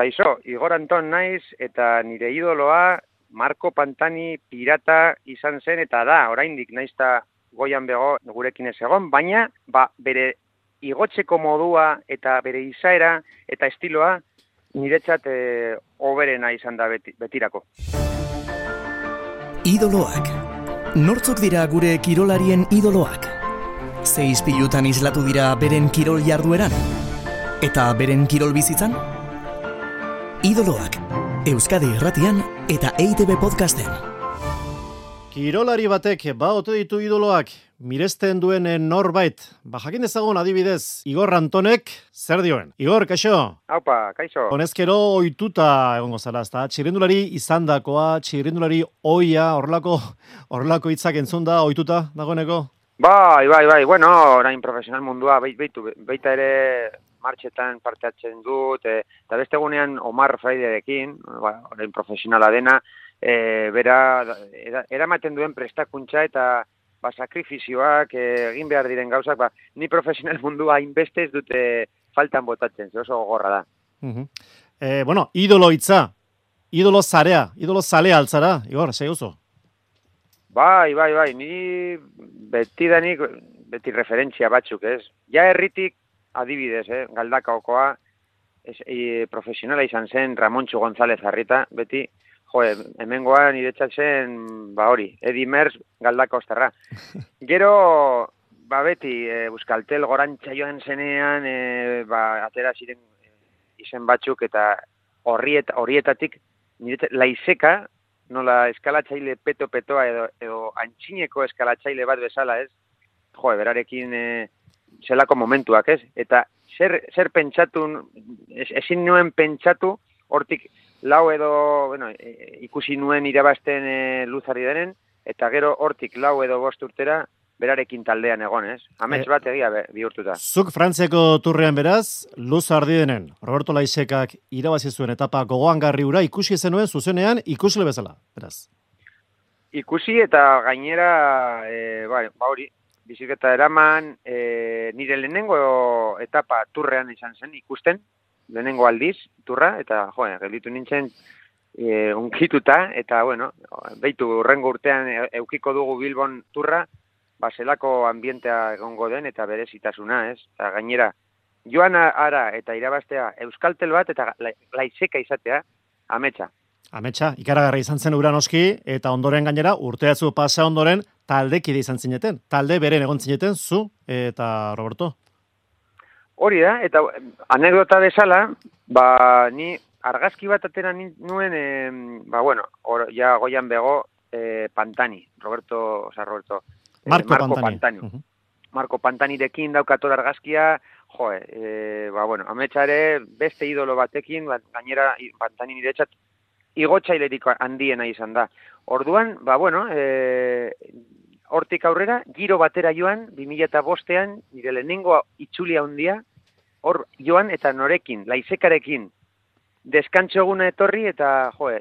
Kaixo, Igor Anton naiz eta nire idoloa Marco Pantani pirata izan zen eta da, oraindik naizta goian bego gurekin ez egon, baina ba, bere igotzeko modua eta bere izaera eta estiloa niretzat e, oberena izan da beti, betirako. Idoloak. Nortzok dira gure kirolarien idoloak? Zeiz pilutan islatu dira beren kirol jardueran? Eta beren kirol bizitzan? Idoloak. Euskadi Irratian eta EITB podcasten. Kirolari batek ba ote ditu idoloak miresten duen norbait. Ba jakin dezagun adibidez Igor Antonek zer dioen. Igor, kaixo. Aupa, kaixo. Honezkero ohituta egongo zara, ezta? Txirrindulari izandakoa, txirrindulari oia, horrelako horrelako hitzak entzunda ohituta dagoeneko. Bai, bai, bai. Bueno, orain profesional mundua baitu baita ere martxetan parte hartzen dut, e, eta beste egunean Omar Fraiderekin, ba, orain profesionala dena, e, bera, eramaten duen prestakuntza eta ba, sakrifizioak e, egin behar diren gauzak, ba, ni profesional mundua inbeste ez dute faltan botatzen, ze oso gogorra da. Uh e, bueno, idolo itza, idolo zarea, idolo zalea altzara, Igor, zei oso? Bai, bai, bai, ni beti danik, beti referentzia batzuk, ez? Ja erritik adibidez, eh, galdakaokoa, es, e, profesionala izan zen Ramontxo González Arrita, beti, jo, hemengoa nire zen, ba hori, Edi Mers galdaka osterra. Gero, ba beti, e, Buskaltel gorantza joan zenean, e, ba, atera ziren e, izen batzuk, eta horriet, horietatik, nire laizeka, nola eskalatzaile peto-petoa edo, edo antxineko eskalatzaile bat bezala, ez? Jo, berarekin... E, zelako momentuak, ez? Eta zer, zer pentsatu, ezin nuen pentsatu, hortik lau edo, bueno, e, ikusi nuen irabazten e, luzari denen, eta gero hortik lau edo bost urtera, berarekin taldean egon, ez? Amets eh, bat egia bihurtuta. Zuk Frantzeko turrean beraz, luz ardi denen, Roberto Laisekak irabazi zuen etapa gogoan garri ura, ikusi zenuen zuzenean, ikusle bezala, beraz. Ikusi eta gainera, e, ba hori, bizikleta eraman, e, nire lehenengo etapa turrean izan zen ikusten, lehenengo aldiz, turra, eta jo, gelditu nintzen e, unkituta, eta bueno, beitu urrengo urtean e, eukiko dugu Bilbon turra, baselako ambientea egongo den, eta berezitasuna, ez? Eta gainera, joan ara eta irabaztea euskaltel bat, eta laizeka izatea, ametsa. Ametsa, ikaragarra izan zen uranoski, eta ondoren gainera, urteatzu pasa ondoren, taldekide izan zineten. Talde beren egon zineten, zu eta Roberto. Hori da, eta anekdota bezala, ba, ni argazki bat atera nuen, e, ba, bueno, or, ja goian bego, e, Pantani, Roberto, oza, Roberto, eh, Marco, Marco Pantani. Pantani. Marco Pantani dekin daukator argazkia, jo, e, ba, bueno, ametxare beste idolo batekin, ba, gainera Pantani nire txat, igotzailerik handiena izan da. Orduan, ba, bueno, e, hortik aurrera, giro batera joan, 2000 eta bostean, nire lehenengo itxulia handia, hor joan eta norekin, laizekarekin, deskantxo etorri eta, joe,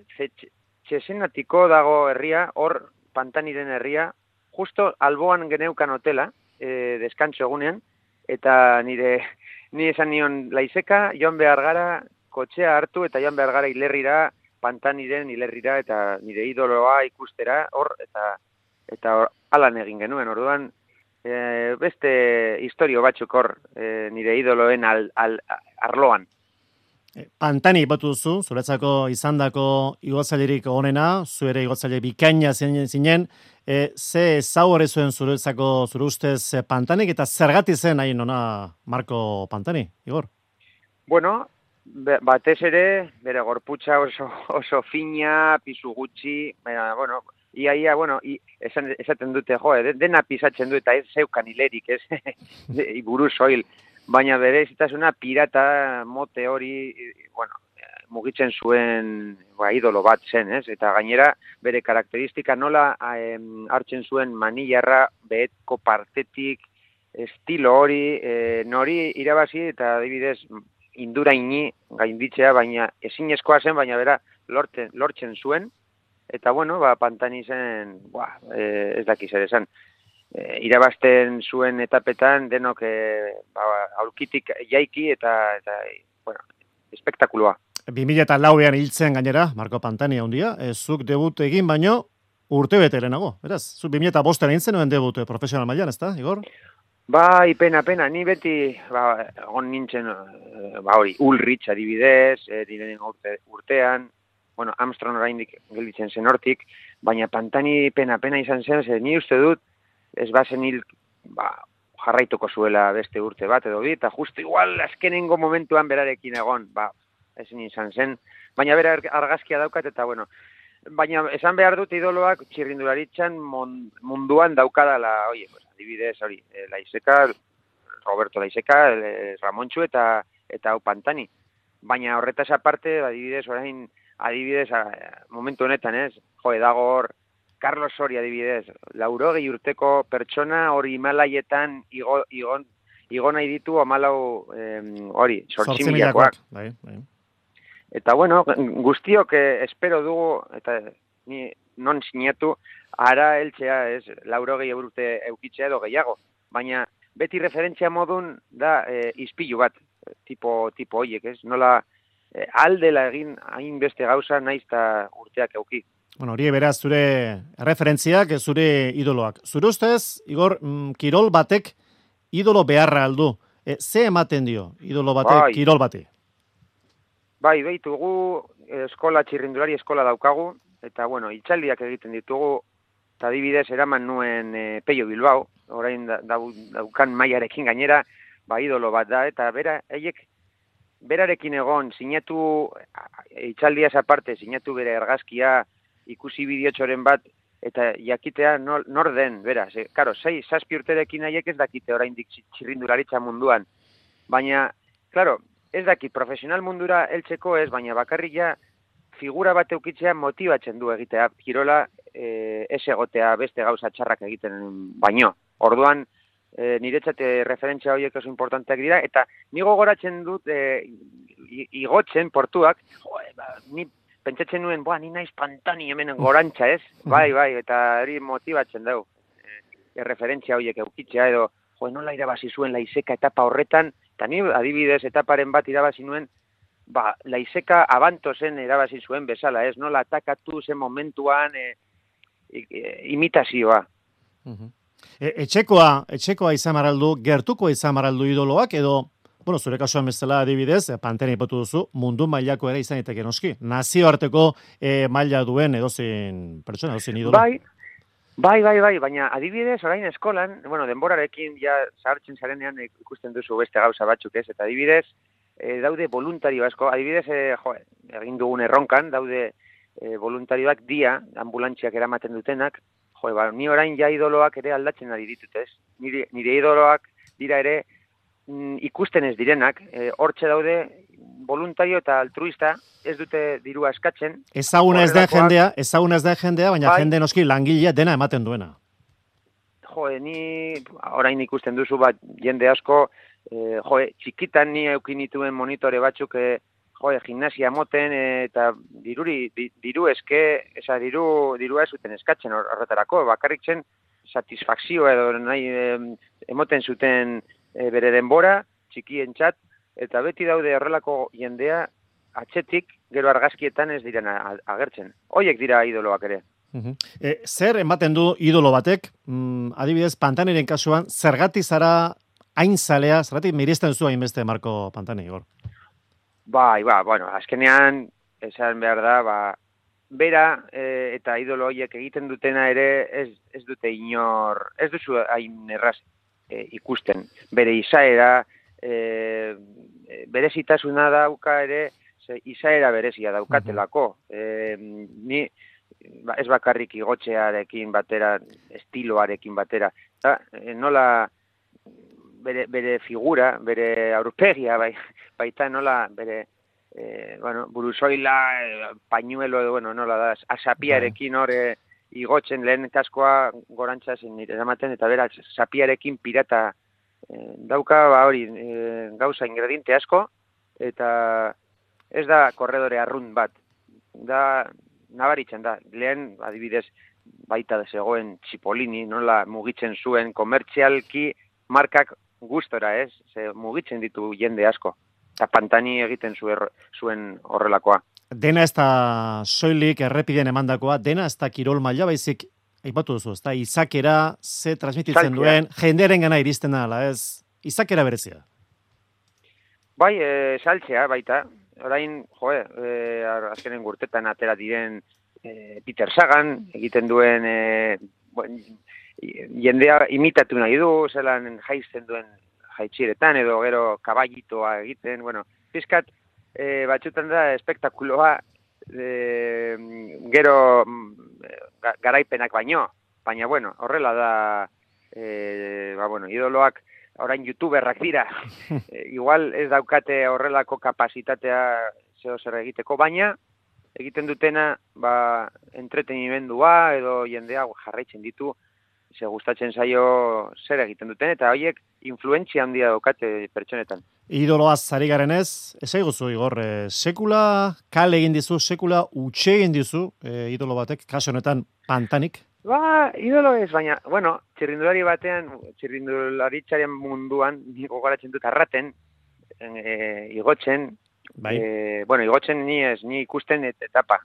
txesenatiko dago herria, hor pantaniren herria, justo alboan geneukan hotela, e, deskantxo egunean, eta nire, ni esan nion laizeka, joan behar gara, kotxea hartu eta joan behar gara hilerrira, pantaniren hilerrira, eta nire idoloa ikustera, hor, eta eta alan egin genuen, orduan, e, beste historio batzuk hor, e, nire idoloen al, al, arloan. E, Pantani batu duzu, zuretzako izandako igotzailerik onena, zuere igotzaile bikaina zinen, e, ze zaure zuen zuretzako zure ustez Pantanik, eta zergati zen hain ona Marco Pantani, Igor? Bueno, batez ere, bere gorputza oso, oso fina, pisu gutxi, bueno, ia, ia, bueno, i, esan, esaten dute, jo, de, dena pisatzen du eta ez zeukan hilerik, ez, iburu soil, baina bere zitasuna pirata mote hori, bueno, mugitzen zuen ba, idolo bat zen, ez? Eta gainera, bere karakteristika nola em, hartzen zuen manilarra behetko partetik, estilo hori, e, nori irabazi eta adibidez induraini gainditzea, baina ezinezkoa zen, baina bera lorten, lortzen zuen, eta bueno, ba, pantani zen, ba, e, ez daki zer esan, e, irabazten zuen etapetan denok e, ba, aurkitik jaiki eta, eta bueno, espektakuloa. 2000 eta lauean hiltzen gainera, Marko Pantani handia, ez zuk debut egin baino urte bete lehenago. Beraz, zuk 2000 eta bostean egin zenuen debut eh, profesional mailan, ez da, Igor? Bai, pena, pena, ni beti, ba, on nintzen, ba, hori, Ulrich adibidez, e, urte, urtean, bueno, Armstrong oraindik gelditzen zen hortik, baina Pantani pena, pena izan zen, ze ni uste dut, ez bazen hil, ba, jarraituko zuela beste urte bat edo bi, eta justu igual azkenengo momentuan berarekin egon, ba, ezin izan zen, baina bera argazkia daukat, eta bueno, baina esan behar dut idoloak txirrindularitzan munduan daukadala, oie, pues, adibidez, hori, e, laizeka, Roberto Laizeka, e, Ramontxu eta eta pantani. Baina horretaz aparte, adibidez, orain, adibidez, a, momentu honetan, ez, jo, edago hor, Carlos Soria adibidez, laurogei urteko pertsona hori Himalaietan igo, igon, igo nahi ditu amalau hori, sortzi milakoak. Bai, bai. Eta bueno, guztiok eh, espero dugu, eta ni non sinatu, ara eltzea, ez, laurogei urte eukitzea edo gehiago. Baina beti referentzia modun da eh, izpilu bat, tipo, tipo hoiek, ez? Nola eh, aldela egin hainbeste gauza naiz eta urteak euki. Bueno, hori beraz zure referentziak, zure idoloak. Zure ustez, Igor, mm, kirol batek idolo beharra aldu. E, ze ematen dio idolo batek bai. kirol bati? Bai, behitu gu eskola txirrindulari eskola daukagu, eta bueno, itxaldiak egiten ditugu, eta dibidez eraman nuen e, Peio Bilbao, orain da, daukan maiarekin gainera, ba idolo bat da, eta bera, eiek, berarekin egon, sinatu, itxaldiaz aparte, sinatu bere ergazkia, ikusi bideotxoren bat, eta jakitea nor, nor den, bera, ze, karo, zei, zazpi urterekin nahiek ez dakite oraindik txirrindularitza munduan, baina, claro, ez dakit profesional mundura heltzeko ez, baina bakarrik ja figura bat eukitzea motibatzen du egitea, kirola e, ez egotea beste gauza txarrak egiten baino. Orduan, e, niretzate referentzia horiek oso importanteak dira, eta nigo goratzen dut e, igotzen portuak, jo, ba, ni pentsatzen nuen, boa, ni naiz pantani hemen gorantza, ez? Bai, bai, eta hori motibatzen dugu. E, referentzia horiek eukitzea edo, jo, nola irabazi zuen laizeka etapa horretan, eta ni adibidez etaparen bat irabazi nuen, ba, laizeka abanto zen irabazi zuen bezala, ez? Nola atakatu zen momentuan e, imitazioa. E, etxekoa, etxekoa izan maraldu, gertuko izan maraldu idoloak, edo bueno, zure kasuan bezala adibidez, eh, pantena ipatu duzu, mundu mailako ere izan iteke noski. Nazioarteko e, maila duen edozin pertsona, edozin idolo. Bai, bai, bai, bai, baina adibidez, orain eskolan, bueno, denborarekin ja sartzen zarenean ikusten duzu beste gauza batzuk ez, eta adibidez, e, daude voluntario asko, adibidez, e, jo, egin dugun erronkan, daude e, voluntarioak dia, ambulantziak eramaten dutenak, jo, ba, ni orain ja idoloak ere aldatzen ari ditut ez, nire, nire idoloak dira ere, Mm, ikusten ez direnak, e, hortxe daude voluntario eta altruista ez dute diru askatzen. Ezaguna ez da jendea, ezaguna ez da jendea, baina bai, jende noski langilea dena ematen duena. Jo, ni orain ikusten duzu bat jende asko, e, jo, txikitan ni eukin dituen monitore batzuk, e, jo, gimnasia moten eta diruri, diru eske, esa diru, diru ez zuten eskatzen horretarako, bakarrik zen satisfakzio edo nahi emoten zuten e, bere denbora, txikien eta beti daude horrelako jendea atxetik gero argazkietan ez diren agertzen. Hoiek dira idoloak ere. E, zer ematen du idolo batek, mm, adibidez, Pantaniren kasuan, zergatik zara hain zalea, zergatik miristen zu hainbeste Marko Pantani, Igor? Bai, ba, bueno, azkenean, esan behar da, ba, bera e, eta idolo horiek egiten dutena ere ez, ez dute inor, ez duzu hain erraz e, ikusten. Bere izaera, e, berezitasuna dauka ere, ze, izaera berezia daukatelako. E, ni, ba, ez bakarrik igotxearekin batera, estiloarekin batera. Da, e, nola bere, bere figura, bere aurpegia, bai, baita nola bere e, bueno, buruzoila, e, pañuelo, bueno, nola da, asapiarekin hori, igotzen lehen kaskoa gorantza zen nire ematen, eta beraz, sapiarekin pirata e, dauka, ba hori, e, gauza ingrediente asko, eta ez da korredore arrun bat, da nabaritzen da, lehen adibidez baita da zegoen txipolini, nola mugitzen zuen komertzialki markak gustora ez, ze mugitzen ditu jende asko. Eta pantani egiten zuen horrelakoa. Dena ez da soilik errepiden emandakoa, dena ez da kirol maila baizik Aipatu duzu, ez da, izakera, ze transmititzen duen, jenderen gana iristen da, ez, izakera berezia. Bai, e, saltzea, baita, orain, joe, e, azkenen gurtetan atera diren e, Peter Sagan, egiten duen e, jendea imitatu nahi du, zelan jaizten duen jaitxiretan, edo gero kaballitoa egiten, bueno, pizkat, e, batxutan da, espektakuloa, e, gero garaipenak baino, baina, bueno, horrela da, e, ba, bueno, idoloak, orain youtuberrak dira, e, igual ez daukate horrelako kapasitatea zeo zer egiteko, baina egiten dutena ba, entretenimendua edo jendea jarraitzen ditu ze gustatzen zaio zer egiten duten eta horiek influentzia handia daukate pertsonetan. Idoloa zari garen ez, eguzu igor, e, sekula kale egin dizu, sekula utxe egin dizu e, idolo batek, kaso honetan pantanik? Ba, idolo ez, baina, bueno, txirrindulari batean, txirrindulari munduan, niko garatzen dut arraten, e, igotzen, bai. e, bueno, igotzen ni ez, ni ikusten et, etapa,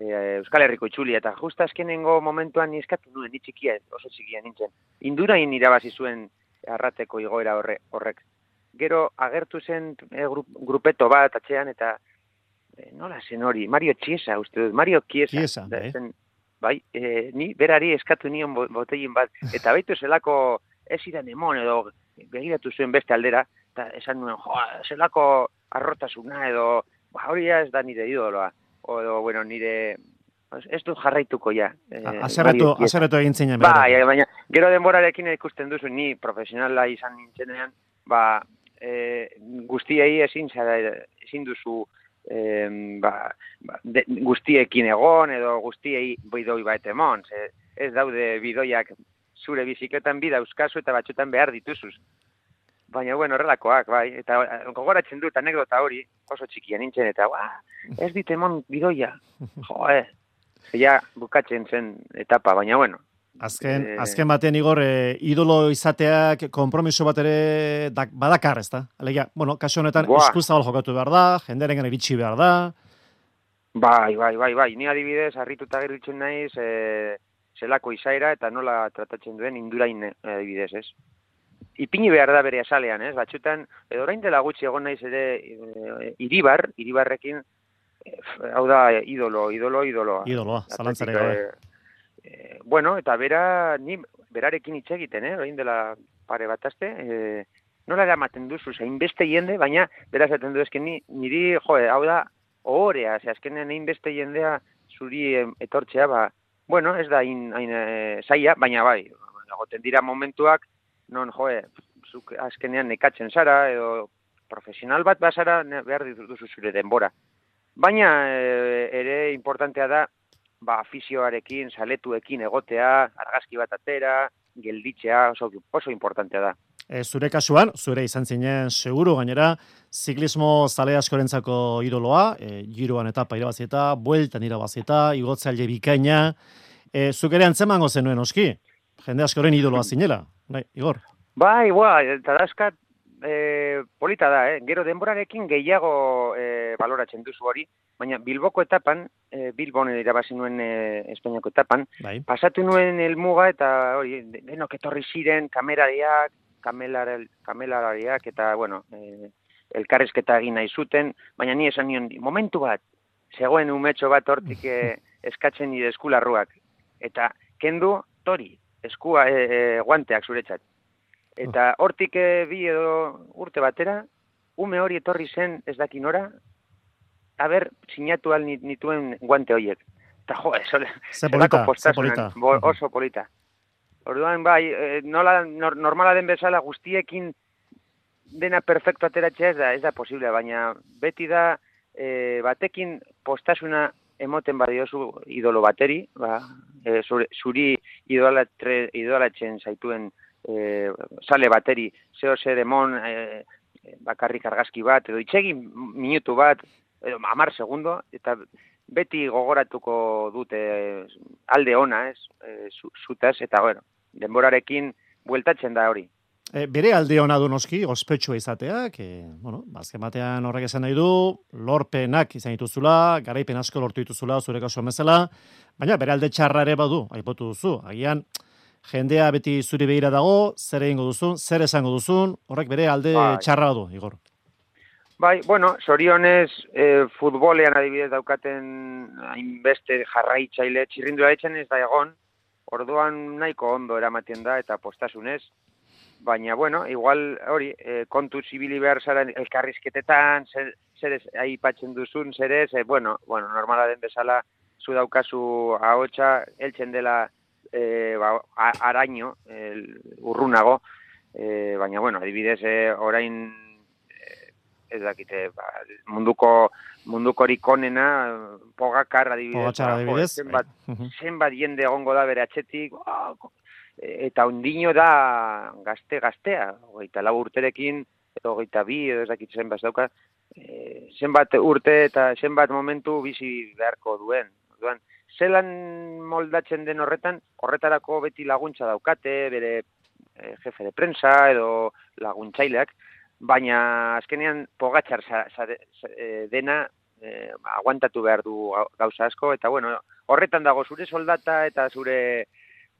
Euskal Herriko itxuli, eta justa azkenengo momentuan eskatu nuen, ni txikia, oso txikia nintzen. Indurain irabazi zuen arrateko igoera horre, horrek. Gero agertu zen e, grupeto bat atxean, eta e, nola zen hori, Mario Chiesa, uste dut, Mario Chiesa. Chiesa, bai bai, e, ni berari eskatu nion botegin bat, eta baitu zelako ez idan emon edo begiratu zuen beste aldera, eta esan nuen, jo, zelako arrotasuna edo, ba, hori ez da nire idoloa, edo, bueno, nire, ez dut jarraituko ja. Eh, azerretu, azerretu egin zinen. Ba, ja, baina, gero denborarekin ikusten duzu, ni profesionala izan nintzenean, ba, e, guztiei ezin, zara, ezin duzu, em, ba, de, guztiekin egon edo guztiei bidoi bat emon. Ez daude bidoiak zure biziketan bida euskazu eta batxutan behar dituzuz. Baina, bueno, horrelakoak, bai. Eta gogoratzen dut anekdota hori, oso txikia nintzen, eta ba, ez dit emon bidoia. Jo, eh. Ja, bukatzen zen etapa, baina, bueno, Azken, e... azken batean igor, e, idolo izateak kompromiso bat ere dak, badakar, ez da? Alegia, bueno, kaso honetan eskuzabal jokatu behar da, jenderen iritsi behar da. Bai, bai, bai, bai, ni adibidez, harrituta gerritzen naiz, e, zelako izaira eta nola tratatzen duen indurain e, adibidez, ez? Ipini behar da bere asalean, ez? Batxutan, edo orain dela gutxi egon naiz ere e, iribar, iribarrekin, e, hau da, idolo, idolo, idoloa. Idoloa, zalantzare gabe. E, bueno, eta bera, ni berarekin hitz egiten, eh, orain dela pare bat aste, e, nola eramaten duzu, zein beste jende, baina bera zaten du esken ni, niri, jo, hau da, ohorea, ze azkenen egin beste jendea zuri etortzea, ba, bueno, ez da hain, hain e, zaia, baina bai, egoten dira momentuak, non, jo, zuk azkenean nekatzen zara, edo profesional bat bazara, behar dituzu zure denbora. Baina e, ere importantea da, ba, afizioarekin, saletuekin egotea, argazki bat atera, gelditzea, oso, oso importantea da. E, zure kasuan, zure izan zinen, seguru gainera, ziklismo zale askorentzako idoloa, e, giroan etapa irabazieta, bueltan irabazieta, igotzaile bikaina, e, zuk ere antzemango zenuen oski, jende askoren idoloa zinela, bai, Igor? Bai, bai, eta daskat, e, polita da, eh? gero denborarekin gehiago e, baloratzen duzu hori, baina Bilboko etapan, e, Bilbon irabazi nuen e, Espainiako etapan, bai. pasatu nuen elmuga eta hori, denok etorri ziren kamerariak, kamelariak eta, bueno, e, elkarrezketa egin nahi zuten, baina ni esan nion, momentu bat, zegoen umetxo bat hortik e, eskatzen nire eskularruak, eta kendu, tori, eskua e, guanteak zuretzat. Eta hortik e, bi edo urte batera, ume hori etorri zen ez daki nora, haber sinatu al nituen guante horiek. Eta jo, eso, polita, polita. oso polita. Orduan, bai, e, nola, normala den bezala guztiekin dena perfecto ateratzea ez da, ez da posible, baina beti da e, batekin postasuna emoten badiozu idolo bateri, ba, e, zuri idolatzen zaituen e, sale bateri, zeo zer emon, e, bakarrik argazki bat, edo itxegin minutu bat, edo amar segundo, eta beti gogoratuko dute alde ona, ez, e, zutaz, eta bueno, denborarekin bueltatzen da hori. e, bere alde hona du noski, ospetsua izateak, e, bueno, bazken batean horrek esan nahi du, lorpenak izan dituzula, garaipen asko lortu dituzula, zure kasu amezela, baina bere alde txarra ere badu, aipotu duzu, agian, jendea beti zuri behira dago, zer egingo duzun, zer esango duzun, horrek bere alde bai. txarra badu, Igor. Bai, bueno, sorionez e, futbolean adibidez daukaten hainbeste jarraitzaile txirrindura etxen ez da egon, orduan nahiko ondo eramatien da eta postasunez, baina bueno, igual hori, e, kontu zibili behar zara elkarrizketetan, zer, zer aipatzen duzun, zer ez, e, bueno, bueno, normala den bezala, zu daukazu ahotsa, eltzen dela e, ba, araño, el, urrunago, e, baina bueno, adibidez, e, orain ez dakite, ba, munduko munduko rikonena pogakar adibidez, ba, adibidez. zenbat, zenbat jende egongo da bere atxetik, oh, eta ondino da gazte gaztea, hogeita lau urterekin, edo hogeita bi, edo ez dakit zenbat dauka, e, zenbat urte eta zenbat momentu bizi beharko duen. Duan, zelan moldatzen den horretan, horretarako beti laguntza daukate, bere e, jefe de prensa edo laguntzaileak, baina azkenean pogatxar e, dena e, aguantatu behar du gauza asko, eta bueno, horretan dago zure soldata eta zure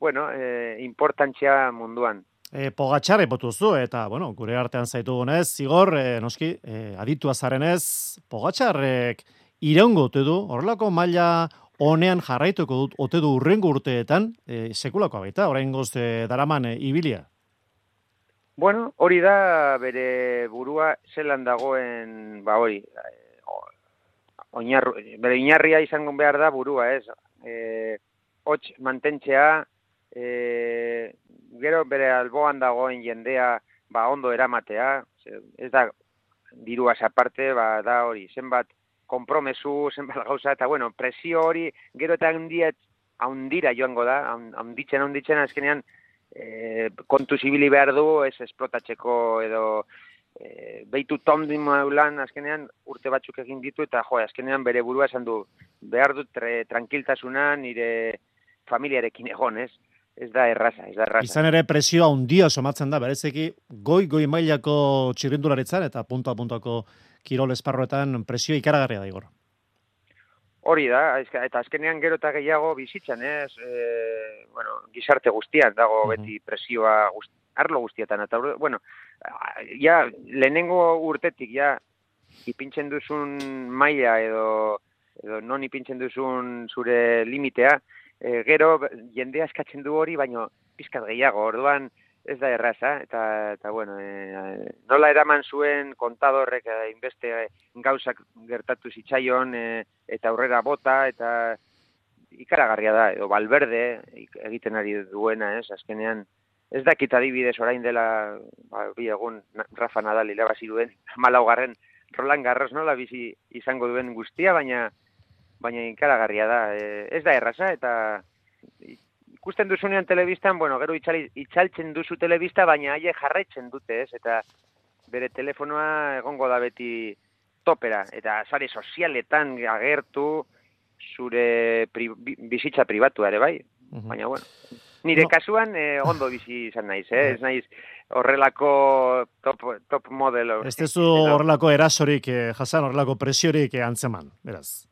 bueno, e, importantzia munduan. E, pogatxar epotuzu, eta, bueno, gure artean zaitu gonez, zigor, e, noski, e, aditu azarenez, pogatxarrek iraungo du, horrelako maila honean jarraituko dut, ote du urrengo urteetan, e, sekulako abaita, orain gozte daraman e, ibilia? Bueno, hori da bere burua zelan dagoen, ba hori, oinarru, bere inarria izango behar da burua, ez? E, hots mantentzea, e, gero bere alboan dagoen jendea ba ondo eramatea, ez da dirua aparte, ba da hori, zenbat konpromesu, zenbat gauza eta bueno, presio hori gero eta handiet haundira joango da, haunditzen haunditzen azkenean e, kontu zibili behar du, ez esplotatzeko edo e, behitu tondi maulan azkenean urte batzuk egin ditu eta jo, azkenean bere burua esan du behar dut tranquiltasuna nire familiarekin egon, ez? ez da erraza, ez da erraza. Izan ere presioa handia somatzen da, berezeki goi goi mailako txirrindularitzan eta punta puntako kirol esparroetan presio ikaragarria da igor. Hori da, eta azkenean gero eta gehiago bizitzan, ez? E, bueno, gizarte guztian dago beti presioa guzti, arlo guztietan, eta bueno, ja, lehenengo urtetik, ja, ipintzen duzun maila edo, edo non ipintzen duzun zure limitea, e, gero jendea eskatzen du hori, baino pizkat gehiago, orduan ez da erraza, eta, eta bueno, e, nola eraman zuen kontadorrek e, inbeste gauzak gertatu zitzaion, e, eta aurrera bota, eta ikaragarria da, edo balberde egiten ari duena, ez, azkenean, ez dakit adibidez orain dela, ba, bi egun, Rafa Nadal irabazi duen, malaugarren, Roland Garros nola bizi izango duen guztia, baina baina ikaragarria da. E, ez da erraza, eta ikusten duzunean telebistan, bueno, gero itxali, itxaltzen duzu telebista, baina haie jarraitzen dute, ez? Eta bere telefonoa egongo da beti topera, eta sare sozialetan agertu zure pri, bizitza pribatu ere, bai? Baina, bueno, nire kasuan eh, ondo bizi izan naiz, eh? ez naiz horrelako top, top model. Ez tezu horrelako erasorik, eh, jasan horrelako presiorik eh, antzeman, beraz?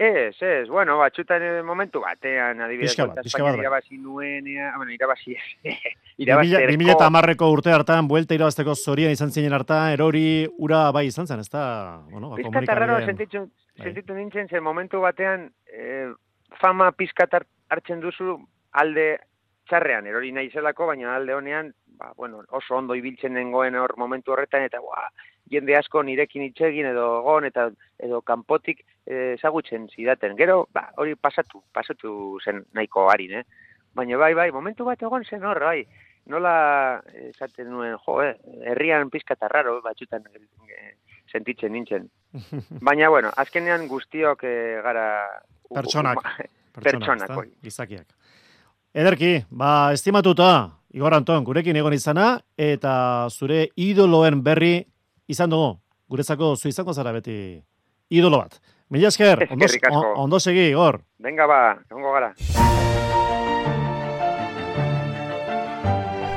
Ez, ez, bueno, batxutan momentu batean, adibidez, bat, Espainia irabazi nuenea, bueno, irabazi, irabazterko. 2000 eta amarreko urte hartan, buelta irabazteko zorian izan zinen hartan, erori ura bai izan zen, ez da, bueno, ba, komunikabideen. raro, sentitu, bai. sentitu nintzen, zen momentu batean, eh, fama pizkat hartzen duzu alde txarrean, erori nahi zelako, baina alde honean, ba, bueno, oso ondo ibiltzen dengoen hor momentu horretan, eta, ba, jende asko nirekin itxegin edo gon eta edo kanpotik eh, ezagutzen zidaten. Gero, ba, hori pasatu, pasatu zen nahiko harin, eh? Baina bai, bai, momentu bat egon zen hor, bai. Nola esaten nuen, jo, eh, herrian pizkata raro, batxutan eh, sentitzen nintzen. Baina, bueno, azkenean guztiok eh, gara... Pertsonak. Pertsonak, Gizakiak. Ederki, ba, estimatuta, Igor Anton, gurekin egon izana, eta zure idoloen berri izan dugu, guretzako zu izango zara beti idolo bat. Mila esker, ondo, ondo segi, Igor. Venga ba, ongo gara.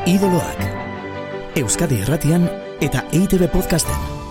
Idoloak, Euskadi Erratian eta EITB Podcasten.